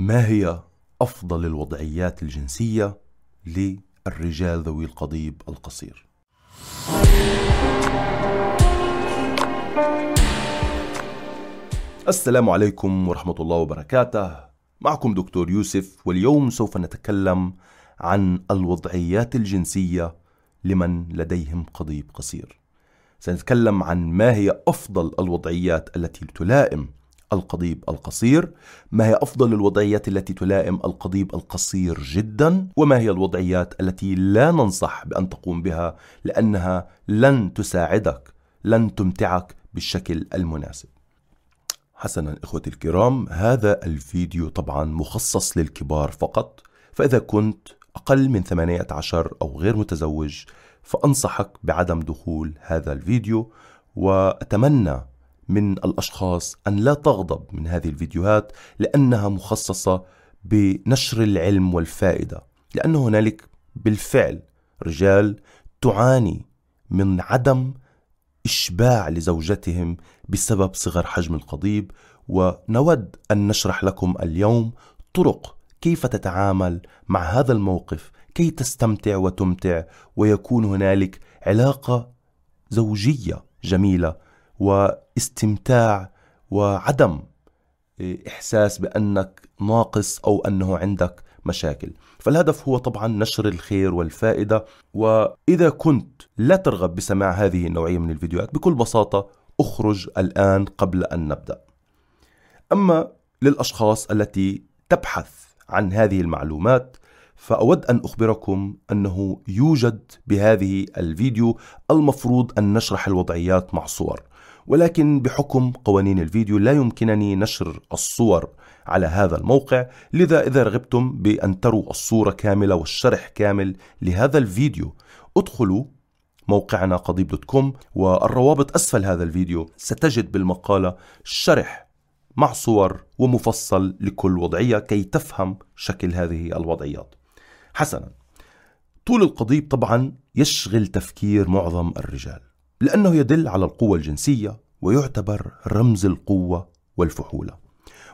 ما هي أفضل الوضعيات الجنسية للرجال ذوي القضيب القصير؟ السلام عليكم ورحمة الله وبركاته معكم دكتور يوسف واليوم سوف نتكلم عن الوضعيات الجنسية لمن لديهم قضيب قصير سنتكلم عن ما هي أفضل الوضعيات التي تلائم القضيب القصير ما هي أفضل الوضعيات التي تلائم القضيب القصير جدا وما هي الوضعيات التي لا ننصح بأن تقوم بها لأنها لن تساعدك لن تمتعك بالشكل المناسب. حسنا إخوتي الكرام هذا الفيديو طبعا مخصص للكبار فقط فإذا كنت أقل من 18 أو غير متزوج فأنصحك بعدم دخول هذا الفيديو وأتمنى من الأشخاص أن لا تغضب من هذه الفيديوهات لأنها مخصصة بنشر العلم والفائدة لأن هنالك بالفعل رجال تعاني من عدم إشباع لزوجتهم بسبب صغر حجم القضيب ونود أن نشرح لكم اليوم طرق كيف تتعامل مع هذا الموقف كي تستمتع وتمتع ويكون هنالك علاقة زوجية جميلة واستمتاع وعدم إحساس بأنك ناقص أو أنه عندك مشاكل. فالهدف هو طبعا نشر الخير والفائدة. وإذا كنت لا ترغب بسماع هذه النوعية من الفيديوهات بكل بساطة أخرج الآن قبل أن نبدأ. أما للأشخاص التي تبحث عن هذه المعلومات فأود أن أخبركم أنه يوجد بهذه الفيديو المفروض أن نشرح الوضعيات مع صور ولكن بحكم قوانين الفيديو لا يمكنني نشر الصور على هذا الموقع لذا إذا رغبتم بأن تروا الصورة كاملة والشرح كامل لهذا الفيديو ادخلوا موقعنا قضيب دوت كوم والروابط أسفل هذا الفيديو ستجد بالمقالة شرح مع صور ومفصل لكل وضعية كي تفهم شكل هذه الوضعيات. حسنا. طول القضيب طبعا يشغل تفكير معظم الرجال لأنه يدل على القوة الجنسية ويعتبر رمز القوة والفحولة.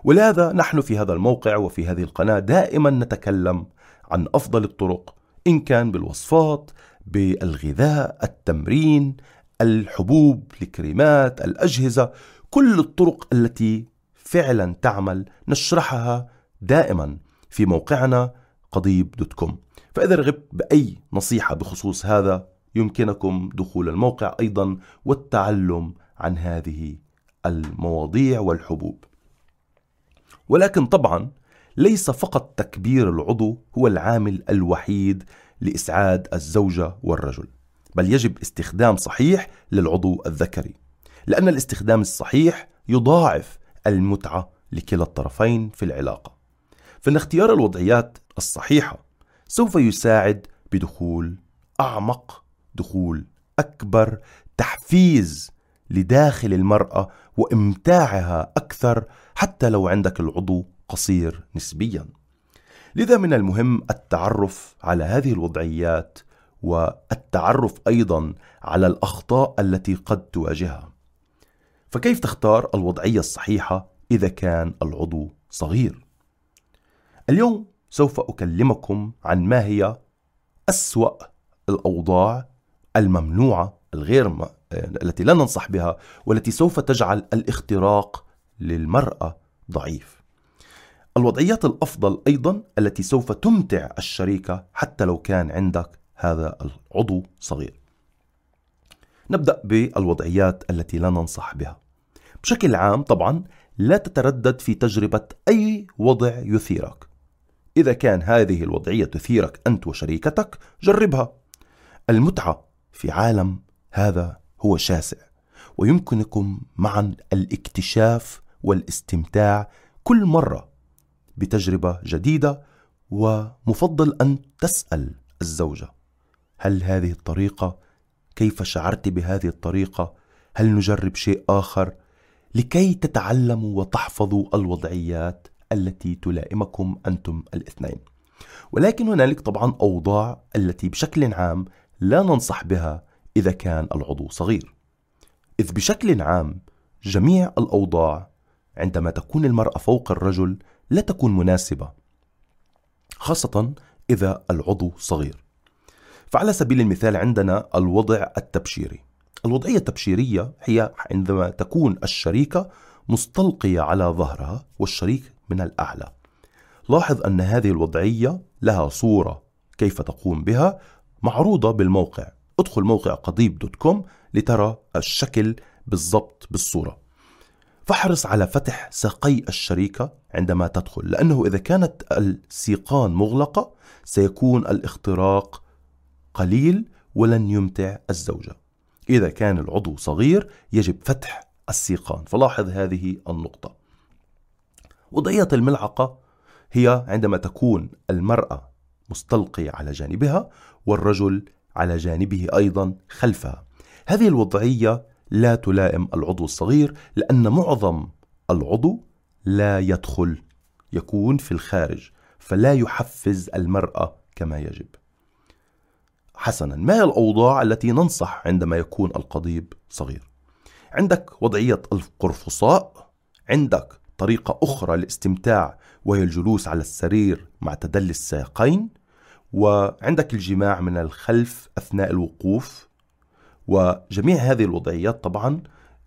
ولهذا نحن في هذا الموقع وفي هذه القناة دائما نتكلم عن أفضل الطرق إن كان بالوصفات بالغذاء التمرين الحبوب الكريمات الأجهزة كل الطرق التي فعلا تعمل نشرحها دائما في موقعنا قضيب دوت كوم فإذا رغبت بأي نصيحة بخصوص هذا يمكنكم دخول الموقع أيضا والتعلم عن هذه المواضيع والحبوب. ولكن طبعا ليس فقط تكبير العضو هو العامل الوحيد لإسعاد الزوجة والرجل، بل يجب استخدام صحيح للعضو الذكري، لأن الاستخدام الصحيح يضاعف المتعة لكلا الطرفين في العلاقة. فإن اختيار الوضعيات الصحيحة سوف يساعد بدخول أعمق دخول أكبر تحفيز لداخل المرأة وإمتاعها أكثر حتى لو عندك العضو قصير نسبيا. لذا من المهم التعرف على هذه الوضعيات والتعرف أيضا على الأخطاء التي قد تواجهها. فكيف تختار الوضعية الصحيحة إذا كان العضو صغير؟ اليوم سوف أكلمكم عن ما هي أسوأ الأوضاع الممنوعة الغير م... التي لا ننصح بها والتي سوف تجعل الاختراق للمرأة ضعيف. الوضعيات الأفضل أيضا التي سوف تمتع الشريكة حتى لو كان عندك هذا العضو صغير. نبدأ بالوضعيات التي لا ننصح بها. بشكل عام طبعا لا تتردد في تجربة أي وضع يثيرك. إذا كان هذه الوضعية تثيرك أنت وشريكتك جربها. المتعة في عالم هذا هو شاسع ويمكنكم معا الاكتشاف والاستمتاع كل مرة بتجربة جديدة ومفضل أن تسأل الزوجة هل هذه الطريقة كيف شعرت بهذه الطريقة؟ هل نجرب شيء آخر؟ لكي تتعلموا وتحفظوا الوضعيات. التي تلائمكم أنتم الاثنين. ولكن هنالك طبعا أوضاع التي بشكل عام لا ننصح بها إذا كان العضو صغير. إذ بشكل عام جميع الأوضاع عندما تكون المرأة فوق الرجل لا تكون مناسبة خاصة إذا العضو صغير. فعلى سبيل المثال عندنا الوضع التبشيري. الوضعية التبشيرية هي عندما تكون الشريكة مستلقية على ظهرها والشريك من الأعلى. لاحظ أن هذه الوضعية لها صورة كيف تقوم بها معروضة بالموقع. ادخل موقع قضيب دوت كوم لترى الشكل بالضبط بالصورة. فاحرص على فتح ساقي الشريكة عندما تدخل لأنه إذا كانت السيقان مغلقة سيكون الاختراق قليل ولن يمتع الزوجة. إذا كان العضو صغير يجب فتح السيقان. فلاحظ هذه النقطة. وضعية الملعقة هي عندما تكون المرأة مستلقية على جانبها والرجل على جانبه أيضا خلفها. هذه الوضعية لا تلائم العضو الصغير لأن معظم العضو لا يدخل يكون في الخارج فلا يحفز المرأة كما يجب. حسنا ما هي الأوضاع التي ننصح عندما يكون القضيب صغير؟ عندك وضعية القرفصاء عندك طريقة أخرى للاستمتاع وهي الجلوس على السرير مع تدلي الساقين وعندك الجماع من الخلف أثناء الوقوف. وجميع هذه الوضعيات طبعا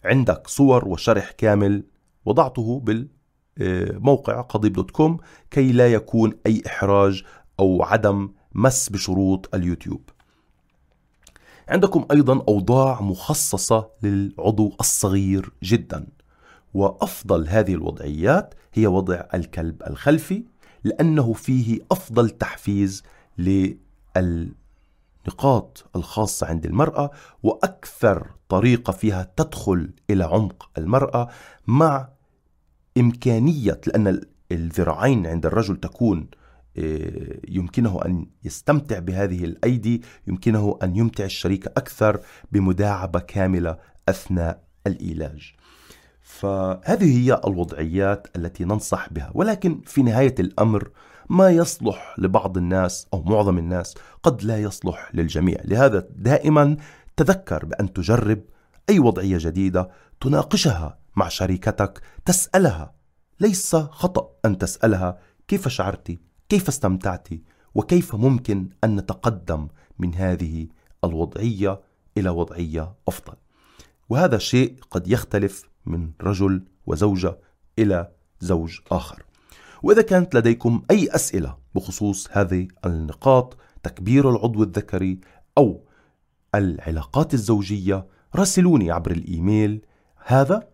عندك صور وشرح كامل وضعته بالموقع قضيب dot com كي لا يكون أي إحراج أو عدم مس بشروط اليوتيوب. عندكم أيضا أوضاع مخصصة للعضو الصغير جدا. وأفضل هذه الوضعيات هي وضع الكلب الخلفي لأنه فيه أفضل تحفيز للنقاط الخاصة عند المرأة وأكثر طريقة فيها تدخل إلى عمق المرأة مع إمكانية لأن الذراعين عند الرجل تكون آه، يمكنه أن يستمتع بهذه الأيدي يمكنه أن يمتع الشريك أكثر بمداعبة كاملة أثناء الإيلاج. فهذه هي الوضعيات التي ننصح بها. ولكن في نهاية الأمر ما يصلح لبعض الناس أو معظم الناس قد لا يصلح للجميع. لهذا دائما تذكر بأن تجرب أي وضعية جديدة تناقشها مع شريكتك تسألها. ليس خطأ أن تسألها كيف شعرت كيف استمتعت وكيف ممكن أن نتقدم من هذه الوضعية إلى وضعية أفضل. وهذا شيء قد يختلف من رجل وزوجة إلى زوج آخر. وإذا كانت لديكم أي أسئلة بخصوص هذه النقاط تكبير العضو الذكري أو العلاقات الزوجية راسلوني عبر الإيميل هذا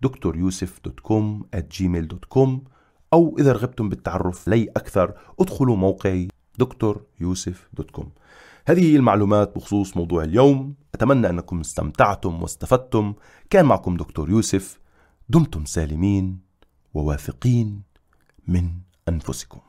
دكتور يوسف dot com Gmail dot com أو إذا رغبتم بالتعرف لي أكثر ادخلوا موقعي دكتور يوسف dot com. هذه هي المعلومات بخصوص موضوع اليوم. أتمنى أنكم استمتعتم واستفدتم. كان معكم دكتور يوسف. دمتم سالمين وواثقين من أنفسكم.